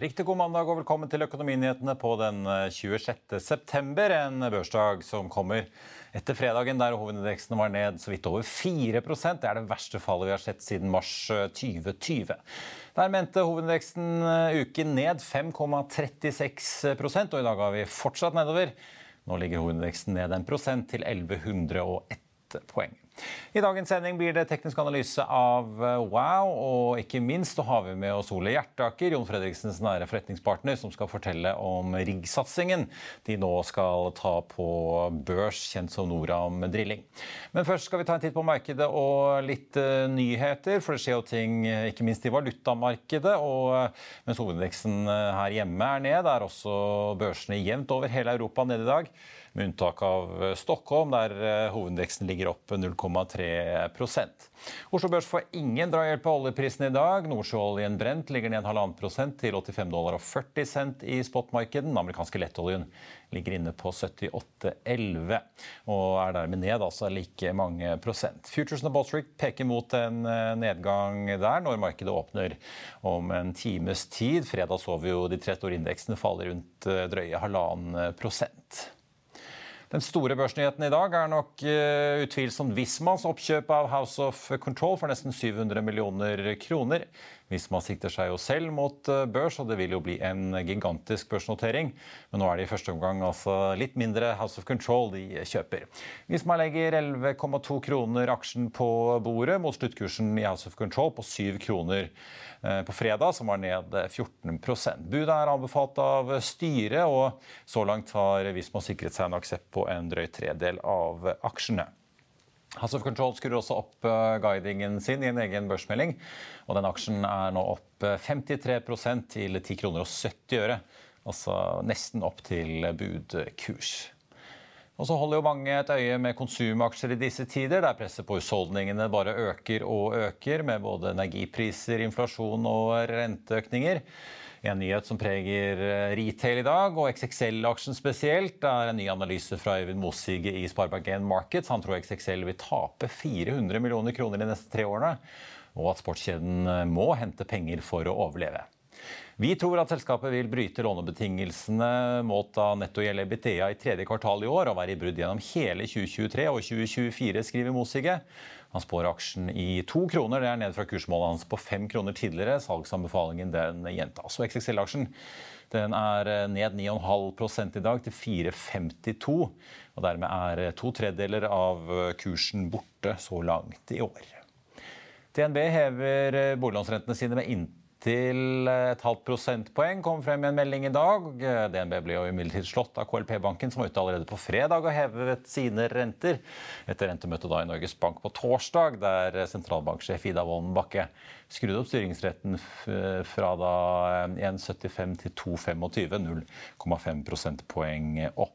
Riktig god mandag og velkommen til Økonominyhetene på den eh, 26. september. En børsdag som kommer etter fredagen der hovedindeksen var ned så vidt over 4 Det er det verste fallet vi har sett siden mars eh, 2020. Der mente hovedindeksen eh, uken ned 5,36 og i dag har vi fortsatt nedover. Nå ligger hovedindeksen ned en prosent til 1101 poeng. I dagens sending blir det teknisk analyse av eh, Wow, og ikke minst har vi med oss Ole Hjertaker, Jon Fredriksens nære forretningspartner, som skal fortelle om riggsatsingen de nå skal ta på børs, kjent som Noram Drilling. Men først skal vi ta en titt på markedet og litt eh, nyheter, for det skjer jo ting eh, ikke minst i valutamarkedet. Og mens hovedindeksen her hjemme er ned, er også børsene jevnt over hele Europa nede i dag med unntak av eh, Stockholm, der eh, hovedindeksen ligger opp 0,3% Oslo Børs får ingen drahjelp av oljeprisen i dag. Nordsjøoljen brent ligger ned 1,5 prosent til 85 dollar og 40 cent i spotmarkedet. Den amerikanske lettoljen ligger inne på 78,11 og er dermed ned altså like mange prosent. Futuresene på Wall peker mot en eh, nedgang der når markedet åpner om en times tid. Fredag så vi jo de tre store indeksene falle rundt drøye halvannen prosent. Den store børsnyheten i dag er nok uh, utvilsomt Vismas oppkjøp av House of Control for nesten 700 millioner kroner. Visma sikter seg jo selv mot uh, børs, og det vil jo bli en gigantisk børsnotering. Men nå er det i første omgang altså litt mindre House of Control de kjøper. Visma legger 11,2 kroner aksjen på bordet, mot sluttkursen i House of Control på 7 kroner på fredag, som var ned 14% Budet er anbefalt av styret, og så langt har Visma sikret seg en aksept på en drøy tredel av aksjene. House Control skrur også opp guidingen sin i en egen børsmelding. og Den aksjen er nå opp 53% til 10 kroner og 70 øre. Altså nesten opp til budkurs. Og så holder jo mange et øye med konsumaksjer i disse tider, der presset på husholdningene bare øker og øker, med både energipriser, inflasjon og renteøkninger. En nyhet som preger retail i dag, og XXL-aksjen spesielt, er en ny analyse fra Øyvind Mossige i Sparebank1 Markets. Han tror XXL vil tape 400 millioner kroner de neste tre årene, og at sportskjeden må hente penger for å overleve. Vi tror at selskapet vil bryte lånebetingelsene målt av netto gjeld EBITDA i tredje kvartal i år og være i brudd gjennom hele 2023 og 2024, skriver Mosige. Han spår aksjen i to kroner. Det er ned fra kursmålet hans på fem kroner tidligere. Salgsanbefalingen den gjentas. Og XXL-aksjen den er ned 9,5 i dag til 4,52. Og dermed er to tredjedeler av kursen borte så langt i år. DNB hever boliglånsrentene sine med inntil til et halvt prosentpoeng kom frem i en melding i dag. DNB ble jo imidlertid slått av KLP-banken, som var ute allerede på fredag og hevet sine renter. Etter rentemøtet da i Norges Bank på torsdag, der sentralbanksjef Ida Wolden Bakke skrudde opp styringsretten fra da 1,75 til 2,25. 0,5 prosentpoeng opp.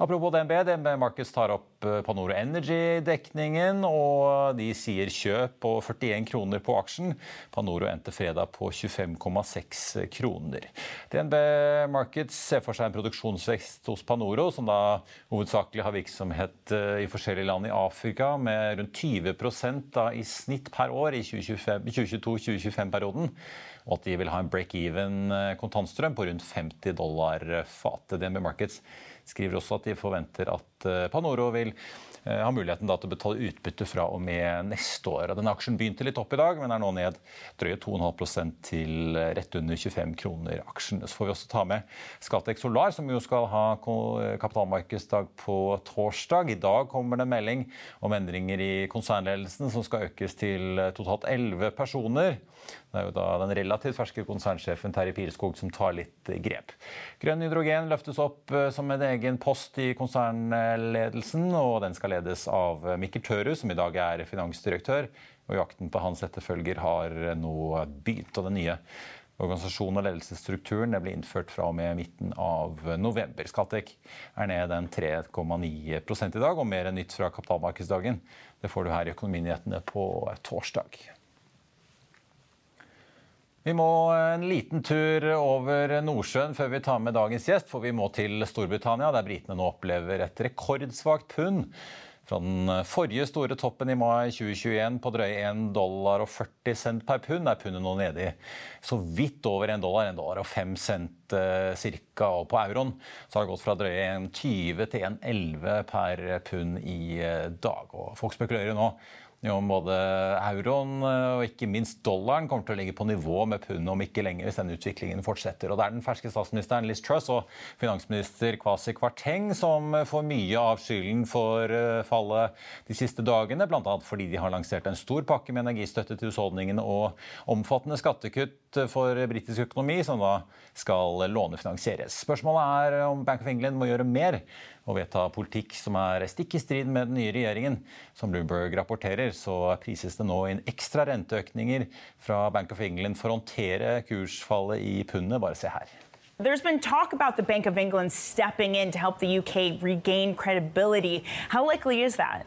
Apropos DNB, DNB Markets tar opp eh, Panoro Energy-dekningen, og de sier kjøp på 41 kroner på aksjen. Panoro endte fredag på 25,6 kroner. DNB Markets ser for seg en produksjonsvekst hos Panoro, som da hovedsakelig har virksomhet eh, i forskjellige land i Afrika, med rundt 20 da, i snitt per år i 2022-2025-perioden og at de vil ha en break-even eh, kontantstrøm på rundt 50 dollar fatet. DNB Markets skriver også at de forventer at eh, Panoro vil eh, ha muligheten til å betale utbytte fra og med neste år. Denne aksjen begynte litt opp i dag, men er nå ned drøye 2,5 til rett under 25 kroner aksjen. Så får vi også ta med Scatec Solar, som jo skal ha kapitalmarkedsdag på torsdag. I dag kommer det melding om endringer i konsernledelsen som skal økes til totalt 11 personer. Det er jo da den relativt ferske konsernsjefen Terje Pilskog som tar litt grep. Grønn hydrogen løftes opp eh, som en egen post i konsernledelsen, og den skal ledes av Mikkel Tørud, som i dag er finansdirektør. Og jakten på hans etterfølger har nå begynt. og den nye Organisasjonen og ledelsesstrukturen ble innført fra og med midten av november. Skattek er ned en 3,9 i dag, og mer enn nytt fra kapitalmarkedsdagen. Det får du her i Økonominyhetene på torsdag. Vi må en liten tur over Nordsjøen før vi tar med dagens gjest, for vi må til Storbritannia, der britene nå opplever et rekordsvakt pund. Fra den forrige store toppen i mai 2021 på drøye 1 dollar og 40 cent per pund er pundet nå nede i så vidt over 1 dollar, 1 dollar og 5 cent eh, ca. Og på euroen så har det gått fra drøye 1,20 til 1,11 per pund i eh, dag. Og folk spekulerer nå om både euroen eh, og ikke minst dollaren kommer til å ligge på nivå med pundet om ikke lenger hvis denne utviklingen fortsetter. Og Det er den ferske statsministeren Liz Truss og finansminister Kwasi Kwarteng som får mye av skylden for eh, fallet de siste dagene, bl.a. fordi de har lansert en stor pakke med energistøtte til husholdningene og omfattende skattekutt for britisk økonomi, som da skal lånefinansieres. Spørsmålet er om Bank of England må gjøre mer og vedta politikk som er stikk i strid med den nye regjeringen. Som Bloomberg rapporterer, så prises det nå inn ekstra renteøkninger fra Bank of England for å håndtere kursfallet i pundet. Bare se her. There's been talk about the Bank of England stepping in to help the UK regain credibility. How likely is that?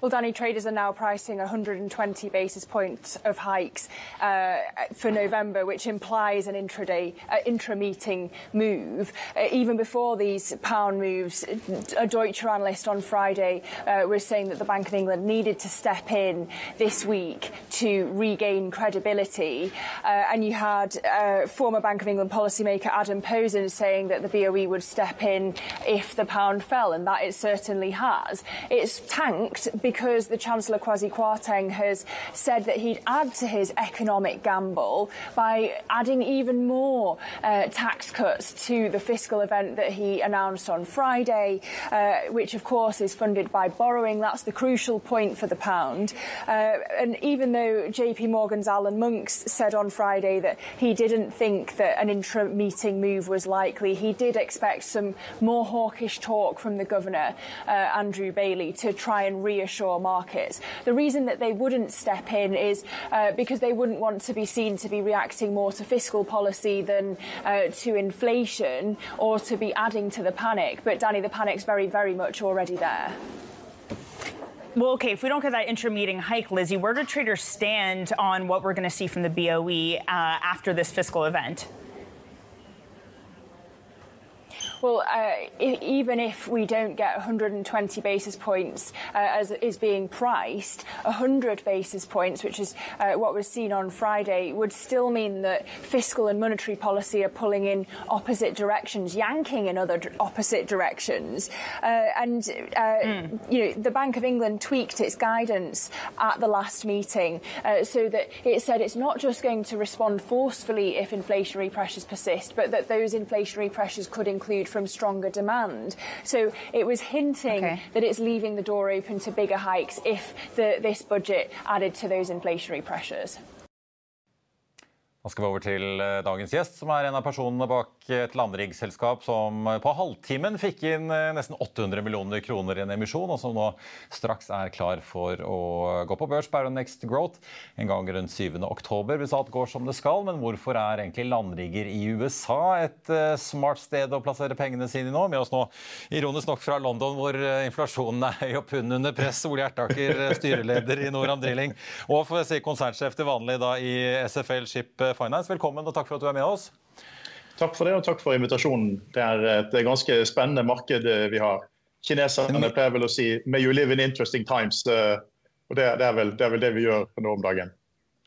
Well, Danny, traders are now pricing 120 basis points of hikes uh, for November, which implies an intraday, uh, intra-meeting move. Uh, even before these pound moves, a Deutsche analyst on Friday uh, was saying that the Bank of England needed to step in this week to regain credibility. Uh, and you had uh, former Bank of England policymaker Adam Posen saying that the BOE would step in if the pound fell, and that it certainly has. It's tanked because the Chancellor Kwasi Kwarteng has said that he'd add to his economic gamble by adding even more uh, tax cuts to the fiscal event that he announced on Friday, uh, which of course is funded by borrowing. That's the crucial point for the pound. Uh, and even though JP Morgan's Alan Monks said on Friday that he didn't think that an intra meeting move was likely, he did expect some more hawkish talk from the governor, uh, Andrew Bailey, to try and reassure offshore markets. The reason that they wouldn't step in is uh, because they wouldn't want to be seen to be reacting more to fiscal policy than uh, to inflation or to be adding to the panic. But Danny, the panic's very, very much already there. Well, okay, if we don't get that intra-meeting hike, Lizzie, where do traders stand on what we're going to see from the BOE uh, after this fiscal event? Well, uh, even if we don't get 120 basis points uh, as is being priced, 100 basis points, which is uh, what was seen on Friday, would still mean that fiscal and monetary policy are pulling in opposite directions, yanking in other opposite directions. Uh, and mm. you know, the Bank of England tweaked its guidance at the last meeting uh, so that it said it's not just going to respond forcefully if inflationary pressures persist, but that those inflationary pressures could include from stronger demand. So it was hinting okay. that it's leaving the door open to bigger hikes if the, this budget added to those inflationary pressures. Da skal vi over til eh, dagens gjest, som er en av personene bak et landriggselskap som på halvtimen fikk inn eh, nesten 800 millioner kroner i en emisjon, og som nå straks er klar for å gå på børs Baronext Growth en gang rundt 7. oktober, hvis alt går som det skal. Men hvorfor er egentlig landrigger i USA et eh, smart sted å plassere pengene sine nå? Med oss nå, ironisk nok fra London, hvor inflasjonen er høy og pund under press. Ole Hjertaker, styreleder i Noram Drilling, og for å si konsernsjef til vanlig da i SFL Ship Finance. Velkommen og takk for at du er med oss. Takk for det, og takk for invitasjonen. Det er et ganske spennende marked eh, vi har. Kineserne pleier vel å si 'may you live in interesting times'. Eh, og det, det, er vel, det, er vel, det vi gjør nå om dagen.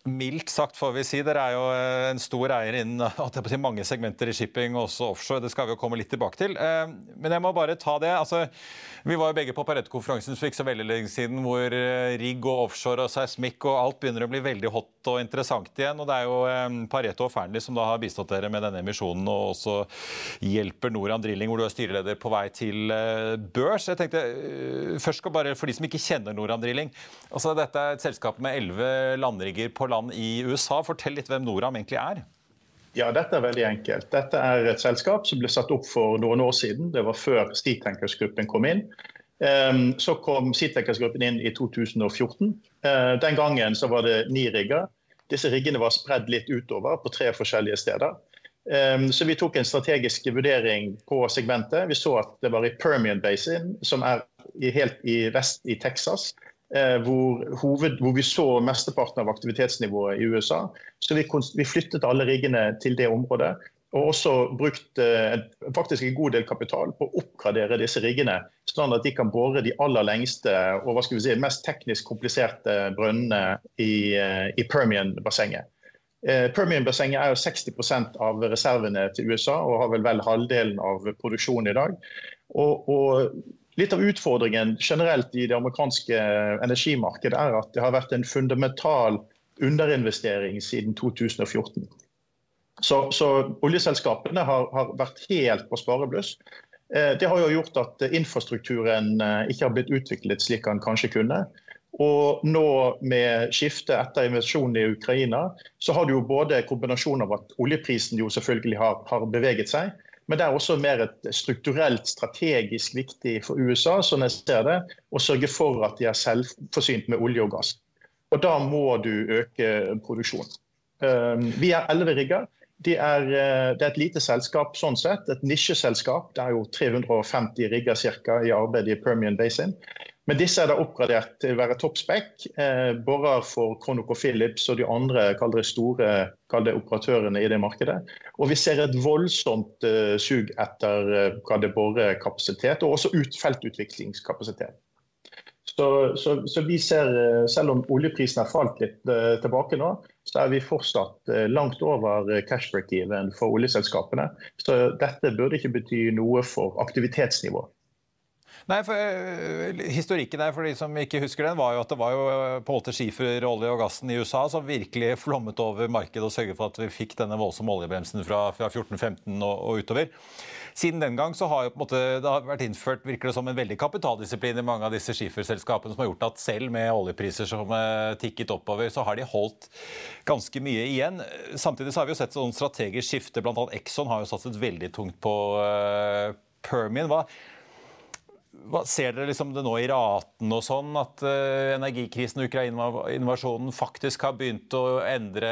Mildt sagt, får vi si. Dere er jo eh, en stor eier innen mange segmenter i shipping, også offshore. Det skal vi jo komme litt tilbake til. Eh, men jeg må bare ta det. Altså, vi var jo begge på Pareto-konferansen for ikke så veldig lenge siden, hvor eh, rigg og offshore og seismikk og alt begynner å bli veldig hot og interessant igjen. Og det er jo Pareto og Fearnley som da har bistått dere med denne emisjonen, og også hjelper Noran Drilling, hvor du er styreleder på vei til børs. Jeg tenkte først skal bare, For de som ikke kjenner Noran Drilling, altså dette er et selskap med elleve landrigger på land i USA. Fortell litt hvem Noram egentlig er. Ja, Dette er veldig enkelt. Dette er et selskap som ble satt opp for noen år siden. Det var før Steatankers-gruppen kom inn. Ehm, så kom Steatankers-gruppen inn i 2014. Eh, den gangen så var det ni rigger. Disse riggene var spredd litt utover på tre forskjellige steder. Ehm, så vi tok en strategisk vurdering på segmentet. Vi så at det var i Permian Basin, som er helt i vest i Texas. Eh, hvor, hoved, hvor, vi så mesteparten av aktivitetsnivået i USA. Så vi, vi flyttet alle riggene til det området. Og også brukt eh, faktisk en god del kapital på å oppgradere disse riggene, sånn at de kan bore de aller lengste og hva skal vi si, mest teknisk kompliserte brønnene i, eh, i Permian-bassenget. Eh, Permian-bassenget er jo 60% av reservene til USA og har vel vel halvdelen av produksjonen i dag. Og, og Litt av utfordringen generelt i det amerikanske energimarkedet er at det har vært en fundamental underinvestering siden 2014. Så, så oljeselskapene har, har, vært helt på sparebluss. Eh, det har jo gjort at infrastrukturen eh, ikke har blitt utviklet slik den kanskje kunne. Og nå med skiftet etter invasjonen i Ukraina, så har du jo både kombinasjon av at oljeprisen jo selvfølgelig har, har beveget seg, men det er også mer et strukturelt, strategisk viktig for USA sånn jeg ser det, å sørge for at de er selvforsynt med olje og gass. Og Da må du øke produksjonen. Um, vi er elleve rigger. De er, uh, det er et lite selskap sånn sett, et nisjeselskap. Det er jo 350 rigger cirka, i arbeid i Permian Basin. Men disse er da oppgradert til å være toppspekk. Eh, borer for ConocoPhillips og de andre det store det operatørene i det markedet. Og vi ser et voldsomt eh, sug etter eh, borekapasitet, og også ut, feltutviklingskapasitet. Så, så, så, vi ser, eh, selv om oljeprisen har falt litt eh, tilbake nå, så er vi fortsatt eh, langt over cash break-even for oljeselskapene. Så dette burde ikke bety noe for aktivitetsnivået. Nei, for uh, Historikken der, for de som ikke husker den, var jo at det var jo eh, Paulter Schiefer, olje og gassen i USA som virkelig flommet over markedet og sørget for at vi fikk denne voldsomme oljebremsen fra, fra 14-15 og, og, utover. Siden den gang så har jo på en måte, det har vært innført virker det som en veldig kapitaldisiplin i mange av disse skiferselskapene som har gjort at selv med oljepriser som uh, tikket oppover, så har de holdt ganske mye igjen. Samtidig så har vi jo sett sånn strategisk skifte. Annet Exxon har jo satset veldig tungt på uh, Permian. Hva, hva, ser dere liksom det nå i raten og sånn, at uh, energikrisen og Ukraina-invasjonen faktisk har begynt å endre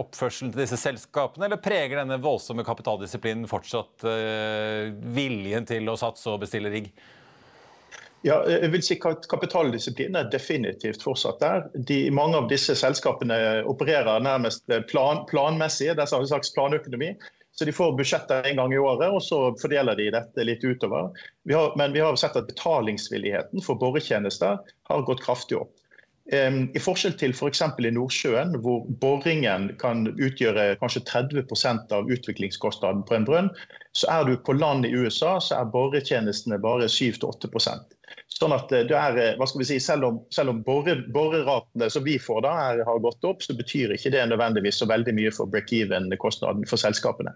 oppførselen til disse selskapene, eller preger denne voldsomme kapitaldisiplinen fortsatt uh, viljen til å satse og bestille rigg? Ja, jeg vil si at Kapitaldisiplinen er definitivt fortsatt der. De, mange av disse selskapene opererer nærmest plan, planmessig. Det er en slags planøkonomi. Så de får budsjettet en gang i året, og så fordeler de dette litt utover. Vi har, men vi har sett at betalingsvilligheten for boretjenester har gått kraftig opp. I forskjell til f.eks. For i Nordsjøen, hvor boringen kan utgjøre kanskje 30% av utviklingskostnaden på en brønn, så er du på land i USA, så er boretjenestene bare 7-8 Sånn at eh, det er, eh, hva skal vi si, Selv om, selv om boreratene som vi får da er, har gått opp, så betyr ikke det nødvendigvis så veldig mye for break-even-kostnaden for selskapene.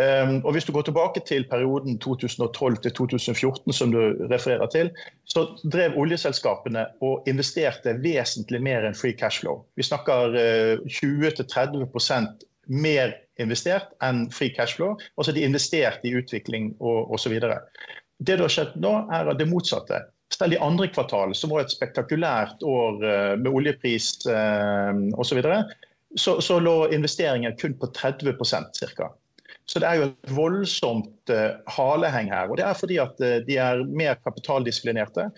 Um, og Hvis du går tilbake til perioden 2012 til 2014, som du refererer til, så drev oljeselskapene og investerte vesentlig mer enn free cash flow. Vi snakker uh, 20-30% mer investert enn free cash flow. Altså de investerte i utvikling og osv. Det som har skjedd nå, er det motsatte. Selv i andre kvartal, som var et spektakulært år uh, med oljepris uh, osv., så, så, lå investeringen kun på 30% ca. Så det er jo et voldsomt uh, haleheng her. Og det er fordi at de er mer kapitaldisiplinerte.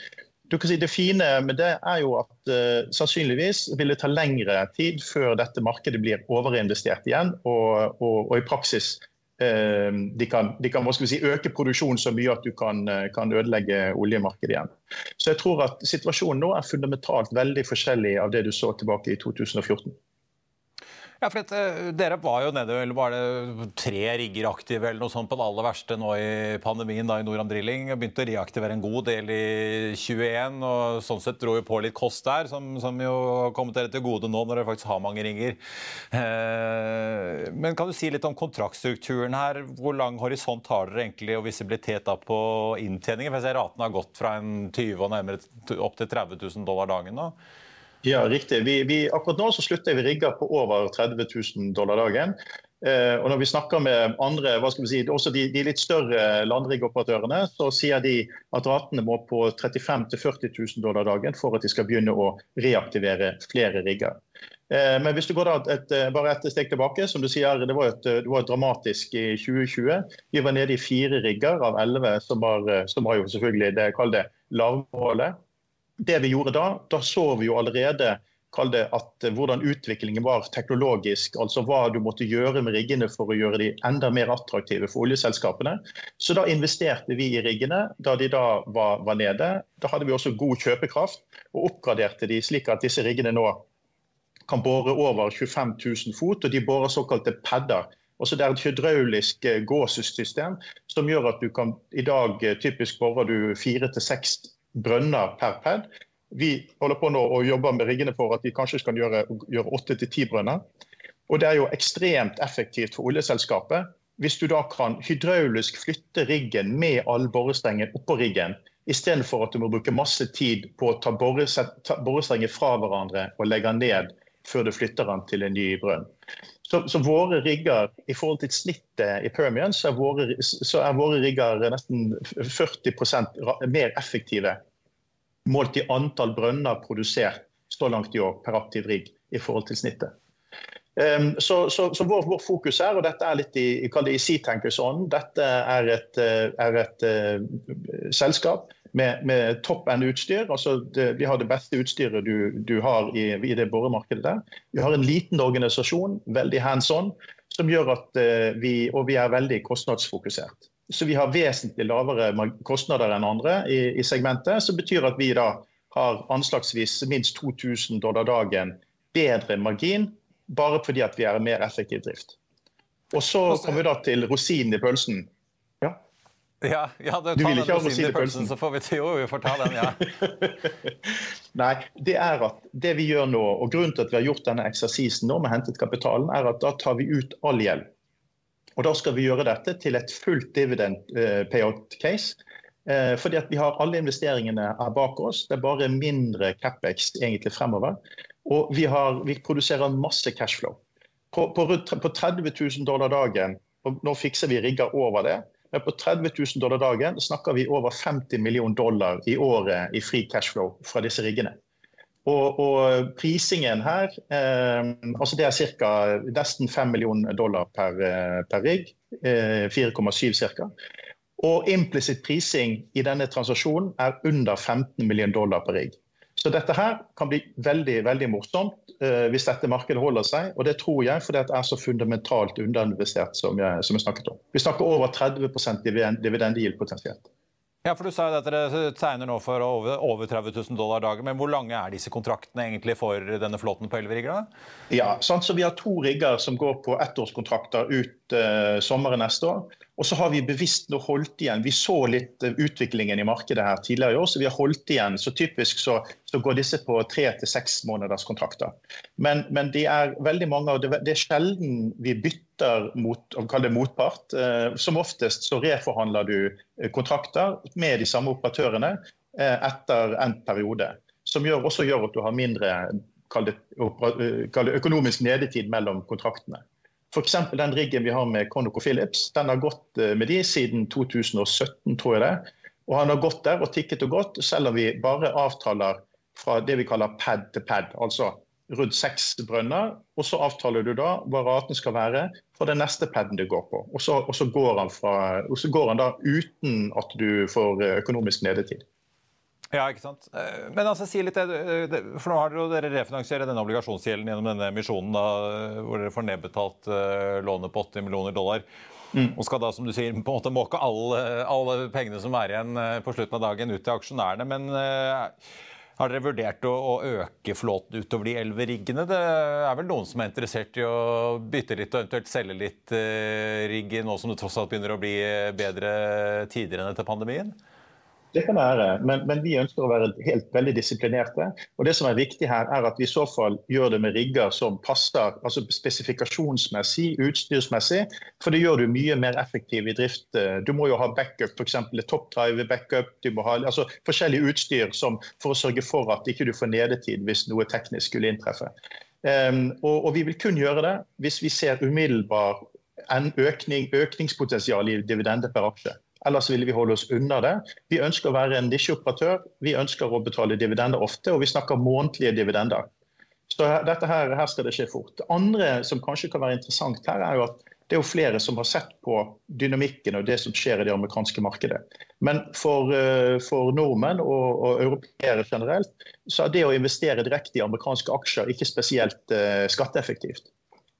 Du kan si Det fine med det er jo at uh, sannsynligvis vil det ta lengre tid før dette markedet blir overinvestert igjen, og, og, og i praksis de kan, de kan si, øke produksjonen så mye at du kan, kan, ødelegge oljemarkedet igjen. Så jeg tror at situasjonen nå er fundamentalt veldig forskjellig av det du så tilbake i 2014. Ja, for dette, eh, Dere var jo nede eller var det tre rigger aktive eller noe sånt på det aller verste nå i pandemien da i Noram Drilling. Begynte å reaktivere en god del i 21 og sånn sett dro jo på litt kost der, som, som jo kommer dere til gode nå når dere faktisk har mange rigger. Eh, men kan du si litt om kontraktstrukturen her? Hvor lang horisont har dere egentlig og visibilitet da på inntjeningen? For jeg ser raten har gått fra en 20 og nærmere opp til 30 000 dollar dagen nå. Ja, riktig. Vi, vi, akkurat nå så slutter vi rigger på over 30 000 dollar dagen. Eh, og når vi snakker med andre, hva skal vi si, også de, de litt større landriggoperatørene, så sier de at ratene må på 35 000-40 000 dollar dagen for at de skal begynne å reaktivere flere rigger. Eh, men hvis du går da et, bare et steg tilbake, som du sier, det var, et, det var et dramatisk i 2020. Vi var nede i fire rigger av elleve, som, som var jo selvfølgelig det kaller det lavmålet det vi gjorde da, da så vi jo allerede det at hvordan utviklingen var teknologisk. Altså hva du måtte gjøre med riggene for å gjøre de enda mer attraktive for oljeselskapene. Så da investerte vi i riggene da de da var, var nede. Da hadde vi også god kjøpekraft og oppgraderte de slik at disse riggene nå kan bore over 25 000 fot, og de borer såkalte padder. Også det er et hydraulisk eh, gåsesystem som gjør at du kan i dag eh, typisk borer du fire til seks brønner per pad. Vi holder på nå og jobber med riggene for at vi kanskje skal gjøre åtte til ti brønner. Og Det er jo ekstremt effektivt for oljeselskapet hvis du da kan hydraulisk flytte riggen med all borestrengen oppå riggen, istedenfor at du må bruke masse tid på å ta borestrenger fra hverandre og legge den ned før du flytter den til en ny brønn. Så, så, våre rigger, i forhold til snittet i Permian, så er våre, så er våre rigger nesten 40% mer effektive målt i antall brønner produsert så langt i år per aktiv rigg i forhold til snittet. Um, så, så, så vår, vår, fokus er, og dette er litt i, i Sea Tankers ånd, dette er et, eh, er et uh, selskap med, med topp end-utstyr. Altså vi har det beste utstyret du, du har i, i, det boremarkedet der. Vi har en liten organisasjon, veldig hands on, som gjør at uh, vi, og vi er veldig kostnadsfokusert. Så vi har vesentlig lavere kostnader enn andre i, i segmentet. Som betyr at vi da har anslagsvis minst 2000 dollar dagen bedre margin, bare fordi at vi er mer effektiv drift. Og så kommer vi da til rosinen i pølsen. Ja, ja det, du vil ikke ha rosinen i pølsen, så får vi til jo, vi får ta den, ja. Nei, det er at det vi gjør nå, og grunnen til at vi har gjort denne eksersisen nå med hentet kapitalen, er at da tar vi ut all gjeld. Og da skal vi gjøre dette til et fullt dividend uh, payout case. Uh, fordi at vi har alle investeringene er bak oss. Det er bare mindre capex egentlig fremover. Og vi, har, vi produserer masse cashflow. På, på, på 30 000 dollar dagen, og nå fikser vi rigger over det, på 30 000 dollar dagen snakker vi over 50 millioner dollar i året i fri cashflow fra disse riggene. Og, og prisingen her eh, altså Det er ca. nesten 5 millioner dollar per, eh, per rigg. Eh, 4,7 ca. Og implisitt prising i denne transaksjonen er under 15 millioner dollar per rigg. Så dette her kan bli veldig veldig morsomt eh, hvis dette markedet holder seg. Og det tror jeg fordi det er så fundamentalt underinvestert som jeg, som jeg snakket om. Vi snakker over 30% dividend potensielt. Ja, for Du sa jo at dere tegner nå for over, over 30 000 dollar dagen. Men hvor lange er disse kontraktene egentlig for denne flåten på 11 rigger? Ja, sånn så Vi har to rigger som går på ettårskontrakter ut ut uh, sommeren neste år. Og så har vi bevisst nå holdt igjen. Vi så litt uh, utviklingen i markedet her tidligere i år, så vi har holdt igjen. Så typisk så, så går disse på tre til seks måneders kontrakter. Men, men de er veldig mange, og det, det er sjelden vi bytter mot, å kalle det motpart. Uh, som oftest så reforhandler du kontrakter med de samme operatørene etter endt periode. Som gjør, også gjør at du har mindre kall det, kall det økonomisk nedetid mellom kontraktene. F.eks. den riggen vi har med ConocoPhillips. Den har gått eh, med de siden 2017, tror jeg det. Og han har gått der og tikket og gått, selv om vi bare avtaler fra det vi kaller pad til pad. Altså rundt seks brønner. Og så avtaler du da hva raten skal være for den neste paden du går på. Og så, og så, går, han fra, og så går han da uten at du får eh, økonomisk nedetid. Ja, ikke sant. Eh, men altså, si litt, eh, for nå har dere, dere refinansiert denne obligasjonsgjelden gjennom denne emisjonen da, hvor dere får nedbetalt lånet på 80 millioner dollar. Mm. Og skal da, som du sier, på en måte måke alle, alle pengene som er igjen på slutten av dagen, ut til aksjonærene. Men uh, har dere vurdert å, å øke flåten utover de elleve riggene? Det er vel noen som er interessert i å bytte litt og eventuelt selge litt uh, rigg nå som det tross alt begynner å bli bedre tider enn etter pandemien? Det kan være, men, men, vi ønsker å være helt veldig disiplinerte. Og det som er viktig her, er at vi i så fall gjør det med rigger som passer altså spesifikasjonsmessig, utstyrsmessig. For det gjør du mye mer effektiv i drift. Du må jo ha backup, f.eks. toppdrive backup. Du må ha altså, forskjellig utstyr som, for å sørge for at ikke du får nedetid hvis noe teknisk skulle inntreffe. Um, og, og, vi vil kun gjøre det hvis vi ser umiddelbar en økning, økningspotensial i dividende per aksje. Ellers ville vi holde oss under det. Vi ønsker å være en nisjeoperatør. Vi ønsker å betale dividender ofte, og vi snakker månedlige dividender. Så dette her, her, skal det skje fort. Det andre som kanskje kan være interessant her, er jo at det er jo flere som har sett på dynamikken og det som skjer i det amerikanske markedet. Men for, eh, for nordmenn og, og europeere generelt, så er det å investere direkte i amerikanske aksjer ikke spesielt uh, skatteeffektivt.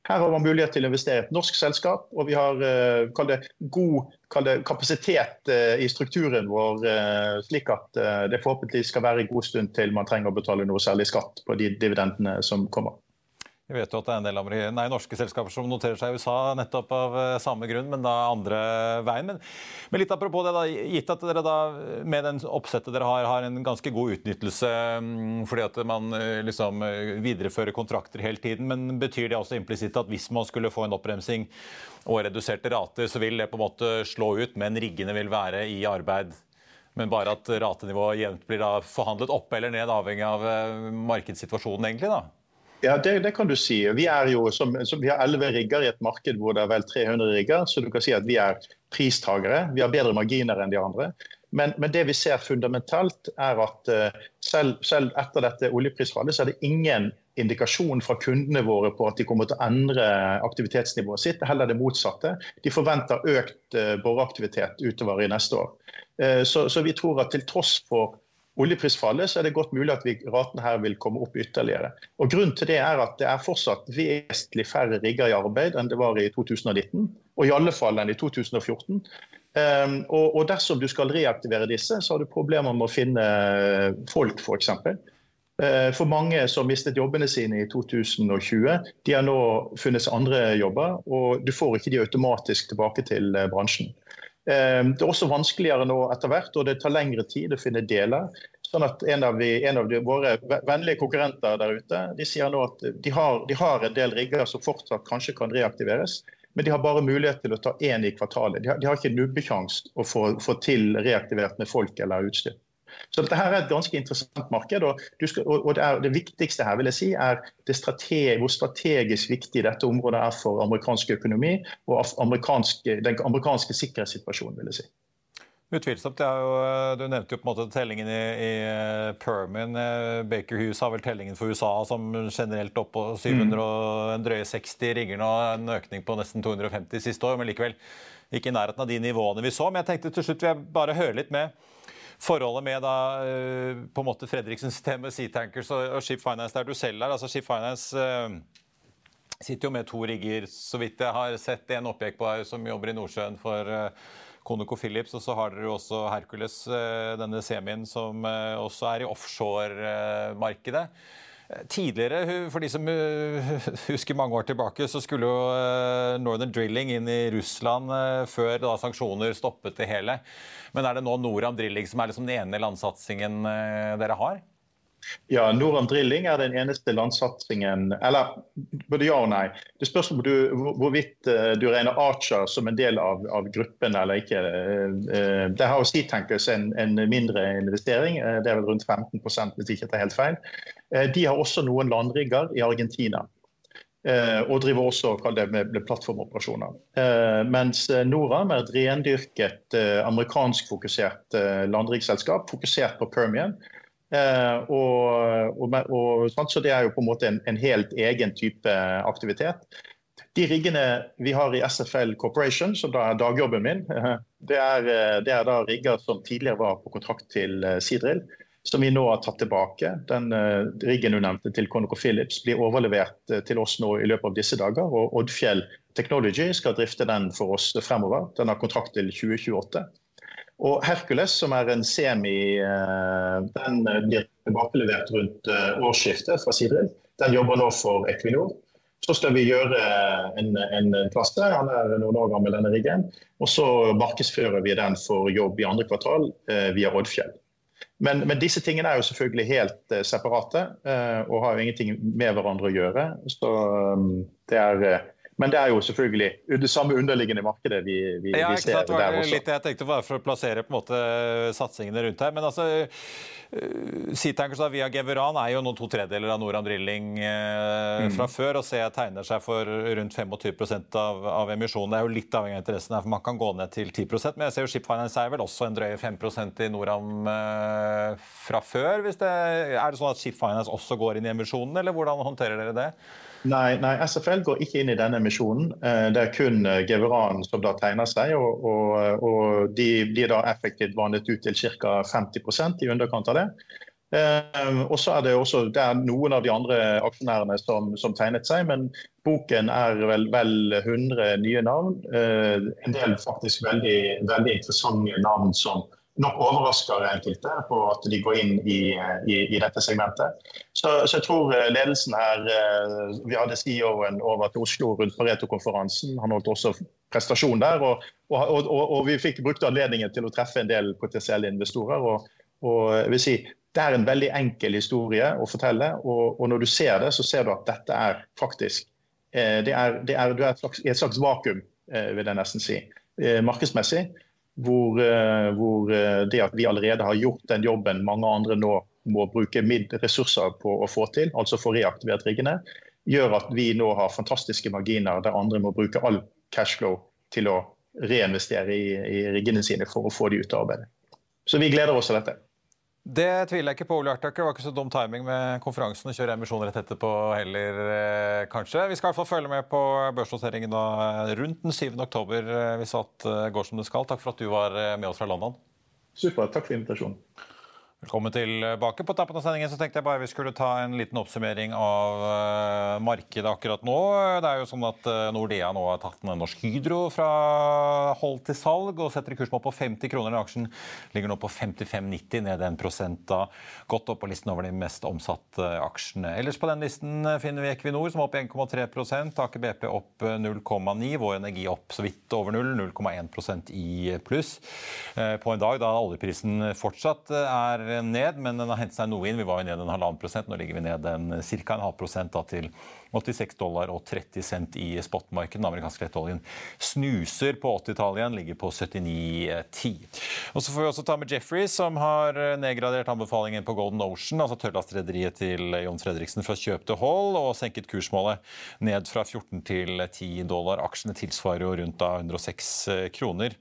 Her har man mulighet til å investere i et norsk selskap, og vi har uh, det, god det, kapasitet uh, i strukturen vår, uh, slik at det forhåpentligvis skal være en god stund til man trenger å betale noe særlig skatt på de dividendene som kommer. Vi vet jo at det er en del nei, norske selskaper som noterer seg i USA nettopp av eh, samme grunn, men da andre veien. Men, men litt apropos det, da, gitt at dere da med den oppsettet dere har, har en ganske god utnyttelse mm, fordi at man eh, liksom eh, viderefører kontrakter hele tiden, men betyr det også implisitt at hvis man skulle få en oppbremsing og reduserte rater, så vil det på en måte slå ut, men riggene vil være i arbeid? Men bare at ratenivået jevnt blir da forhandlet opp eller ned, avhengig av markedssituasjonen, egentlig? da? Ja, det, det, kan du si. Vi, er jo, som, som, vi har elleve rigger i et marked hvor det er vel 300 rigger, så du kan si at vi er pristagere. Vi har bedre marginer enn de andre. Men, men det vi ser fundamentalt, er at uh, selv, selv, etter dette oljeprisfallet, så er det ingen indikasjon fra kundene våre på at de kommer til å endre aktivitetsnivået sitt. Heller det motsatte. De forventer økt uh, boreaktivitet utover i neste år. Uh, så, så vi tror at til tross for oljeprisfallet, så er det godt mulig at vi, raten her vil komme opp ytterligere. Og Grunnen til det er at det er fortsatt vesentlig færre rigger i arbeid enn det var i 2019, og i alle fall enn i 2014. Um, ehm, og, og, dersom du skal reaktivere disse, så har du problemer med å finne folk, f.eks. Uh, eh, for mange som mistet jobbene sine i 2020, de har nå funnet andre jobber, og du får ikke de automatisk tilbake til uh, bransjen. Ehm, det er også vanskeligere nå etter hvert, og det tar lengre tid å finne deler. Sånn at En av, vi, en av de, våre vennlige konkurrenter der ute de sier nå at de har, de har, en del rigger som fortsatt kanskje kan reaktiveres, men de har bare mulighet til å ta én i kvartalet. De har, de har ikke nubbekjangs å få, få til reaktivert med folk eller utstyr. Så dette her er et ganske interessant marked. og, skal, og det, er, det, viktigste her vil jeg si, er strategi, hvor strategisk viktig dette området er for amerikansk økonomi og amerikansk, den amerikanske sikkerhetssituasjonen. vil jeg si. Utvilsomt. Jo, du nevnte jo på en måte tellingen i, i Permin. Baker Hughes har vel tellingen for USA som generelt opp på 700 mm. og en drøye 60 ringer nå. En økning på nesten 250 siste år, men likevel ikke i nærheten av de nivåene vi så. Men jeg tenkte til slutt vil jeg bare høre litt med forholdet med da, eh, på en måte Fredriksen-systemet, Sea Tankers og, Ship Finance der du selv er. Altså Ship Finance uh, sitter jo med to rigger, så vidt jeg har sett. En oppjekk på her som jobber i Nordsjøen for uh, Conoco Phillips. Og så har dere jo også Hercules, denne semien som også er i offshore-markedet. Tidligere, for de som husker mange år tilbake, så skulle jo Northern Drilling inn i Russland før da sanksjoner stoppet det hele. Men er det nå Noram Drilling som er liksom den ene landsatsingen dere har? Ja, Noram Drilling er den eneste landsatsingen Eller både ja og nei. Det spørs om du, hvorvidt eh, du regner Archer som en del av, av gruppen eller ikke. Eh, eh, det har jo Seatankers en, en mindre investering, det er vel rundt 15 hvis ikke det er helt feil. De har også noen landrigger i Argentina. Og driver også det, med, plattformoperasjoner. Mens Noram er et rendyrket amerikanskfokusert landriggselskap, fokusert på Permian Eh, og, og, og, så Det er jo på en måte en, en, helt egen type aktivitet. De riggene vi har i SFL Corporation, som da er dagjobben min, det er, det er da rigger som tidligere var på kontrakt til eh, Seadrill, som vi nå har tatt tilbake. Den uh, riggen du nevnte til ConocoPhillips blir overlevert til oss nå i løpet av disse dager. og Oddfjell Technology skal drifte den for oss fremover. Den har kontrakt til 2028. Og Hercules, som er en semi, uh, den blir tilbakelevert rundt årsskiftet fra Sidril. Den jobber nå for Equinor. Så skal vi gjøre en, en klasse, han er noen år gammel denne riggen. Og så markedsfører vi den for jobb i andre kvartal via Oddfjell. Men, men, disse tingene er jo selvfølgelig helt uh, separate uh, og har jo ingenting med hverandre å gjøre. Så um, det er uh, men det er jo selvfølgelig det samme underliggende markedet vi, vi, ja, vi ser der også. Litt jeg tenkte bare for å plassere på en måte satsingene rundt her. Men altså, Seatankers via Geveran er jo nå to tredjedeler av Noram Drilling uh, mm. fra før. Og ser tegner seg for rundt 25% av, av emisjonen. Det er jo litt avhengig av interessen her, for man kan gå ned til 10 Men jeg ser jo Ship Finance er vel også en drøye 5% i Noram uh, fra før. Hvis det, er det sånn at Ship Finance også går inn i emisjonen, eller hvordan håndterer dere det? Nei, nei, SFL går ikke inn i denne emisjonen. Eh, det er kun eh, Geveran som da tegner seg. Og, og, og de blir da effektivt vannet ut til ca. 50% i underkant av det. Eh, og så er det også det er noen av de andre aksjonærene som, som tegnet seg, men boken er vel, vel 100 nye navn. En del faktisk veldig, veldig interessante navn som nok overrasker enkelte på at de går inn i, i, i dette segmentet. Så, så, jeg tror eh, ledelsen her eh, Vi hadde CEO-en over til Oslo rundt Pareto-konferansen. Han holdt også prestasjon der. Og, og, og, og, vi fikk brukt anledningen til å treffe en del potensielle investorer. Og, jeg vil si, Det er en veldig enkel historie å fortelle. Og, når du ser det, så ser du at dette er faktisk eh, det er, det er, Du er i et slags vakuum, vil jeg nesten si, markedsmessig hvor, eh, hvor, eh, det at vi allerede har gjort den jobben mange andre nå må bruke ressurser på å få til, altså få reaktivert riggene, gjør at vi nå har fantastiske marginer der andre må bruke all cashflow til å reinvestere i, i riggene sine for å få de ut av arbeidet. Så vi gleder oss til dette. Det tviler jeg ikke på. Ole Artaker. Det var ikke så dum timing med konferansen å kjøre emisjon rett etterpå heller, eh, kanskje. Vi skal i hvert fall følge med på børsnoteringen rundt den 7. oktober eh, hvis alt eh, går som det skal. Takk for at du var med oss fra London. Supert. Takk for invitasjonen. Velkommen tilbake. På tappen av sendingen så tenkte jeg bare vi skulle ta en liten oppsummering av uh, markedet akkurat nå. Det er jo sånn at uh, Nordea nå har tatt en Norsk Hydro fra hold til salg og setter kursmål på 50 kroner. Aksjen ligger nå på 55,90, ned 1 da. Godt opp på listen over de mest omsatte aksjene. Ellers på den listen finner vi Equinor som er opp 1,3 Aker BP opp 0,9 Vår Energi opp så vidt over null, 0,1 i pluss. På en dag da oljeprisen fortsatt er ned, men den har hentet seg noe inn. Vi var jo ned en halvannen prosent. Nå ligger vi ned en, ca. en halv prosent da, til 86 dollar og 30 cent i spotmarkedet. Den amerikanske lettoljen snuser på 80-tallet igjen, ligger på 79,10. Og Så får vi også ta med Jeffrey, som har nedgradert anbefalingen på Golden Ocean, altså tørrlastrederiet til John Fredriksen, fra kjøp til hold, og senket kursmålet ned fra 14 til 10 dollar. Aksjene tilsvarer jo rundt da 106 kroner.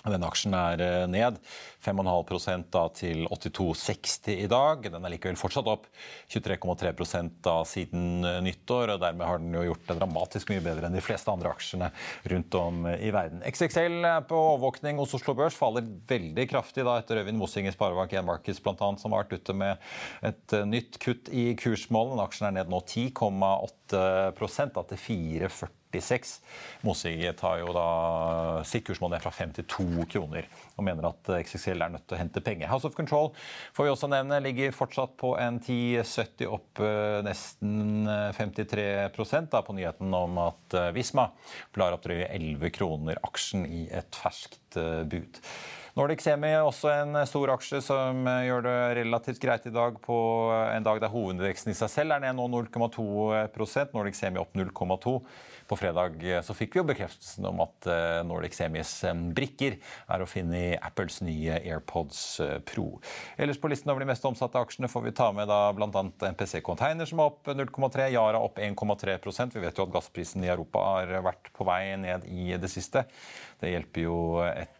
Denne aksjen er eh, ned 5,5% da til 82,60 i dag. Den er likevel fortsatt opp 23,3 da siden eh, nyttår. og Dermed har den jo gjort det dramatisk mye bedre enn de fleste andre aksjene rundt om eh, i verden. XXL på overvåkning hos Oslo Børs faller veldig kraftig da etter Øyvind Mossing i Sparebank 1 Markets annet, som har vært ute med et nytt kutt i kursmålen. Aksjen er ned nå 10,8 da til 4,40 46. Mosig tar jo da sitt kursmål ned fra 5 til 2 kroner og mener at XXL er nødt til å hente penger. House of Control får vi også nevne, ligger fortsatt på en 10,70 opp nesten 53 da, på nyheten om at Visma blar opp drøye 11 kroner aksjen i et ferskt bud. Nordic Semi er også en stor aksje som gjør det relativt greit i dag på en dag der hovedveksten i seg selv er ned nå 0,2 Nordic Semi opp 0,2 på fredag så fikk vi jo bekreftelsen om at eh, Nordic Semis eh, brikker er å finne i Apples nye AirPods eh, Pro. Ellers på listen over de mest omsatte aksjene får vi ta med da bl.a. MPC Container som er opp 0,3, Yara opp 1,3% Vi vet jo at gassprisen i Europa har vært på vei ned i det siste. Det hjelper jo et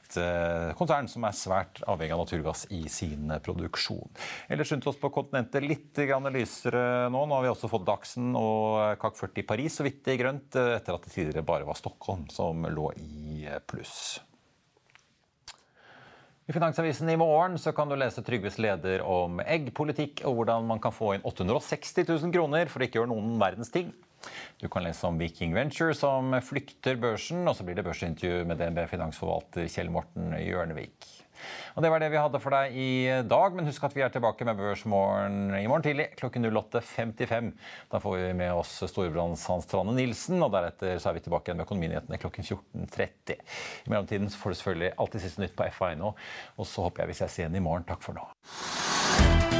konsern som er svært avhengig av naturgass i sin produksjon. Ellers rundt oss på kontinentet litt lysere nå. Nå har vi også fått Dagsen og CAC 40 i Paris så vidt i grønt etter at det tidligere bare var Stockholm som lå i pluss. I Finansavisen i morgen så kan du lese Trygves leder om eggpolitikk og hvordan man kan få inn 860 000 kroner for å ikke gjøre noen verdens ting. Du kan lese om Viking Venture som flykter børsen, og så blir det børsintervju med DNB finansforvalter Kjell Morten Hjørnevik. Og Det var det vi hadde for deg i dag. Men husk at vi er tilbake med Børsmorgen i morgen tidlig klokken 08.55. Da får vi med oss storebrands Hans Trane Nilsen, og deretter så er vi tilbake igjen med Økonominyhetene klokken 14.30. I mellomtiden får du selvfølgelig alltid siste nytt på FA.no, og så håper jeg vi ses igjen i morgen. Takk for nå.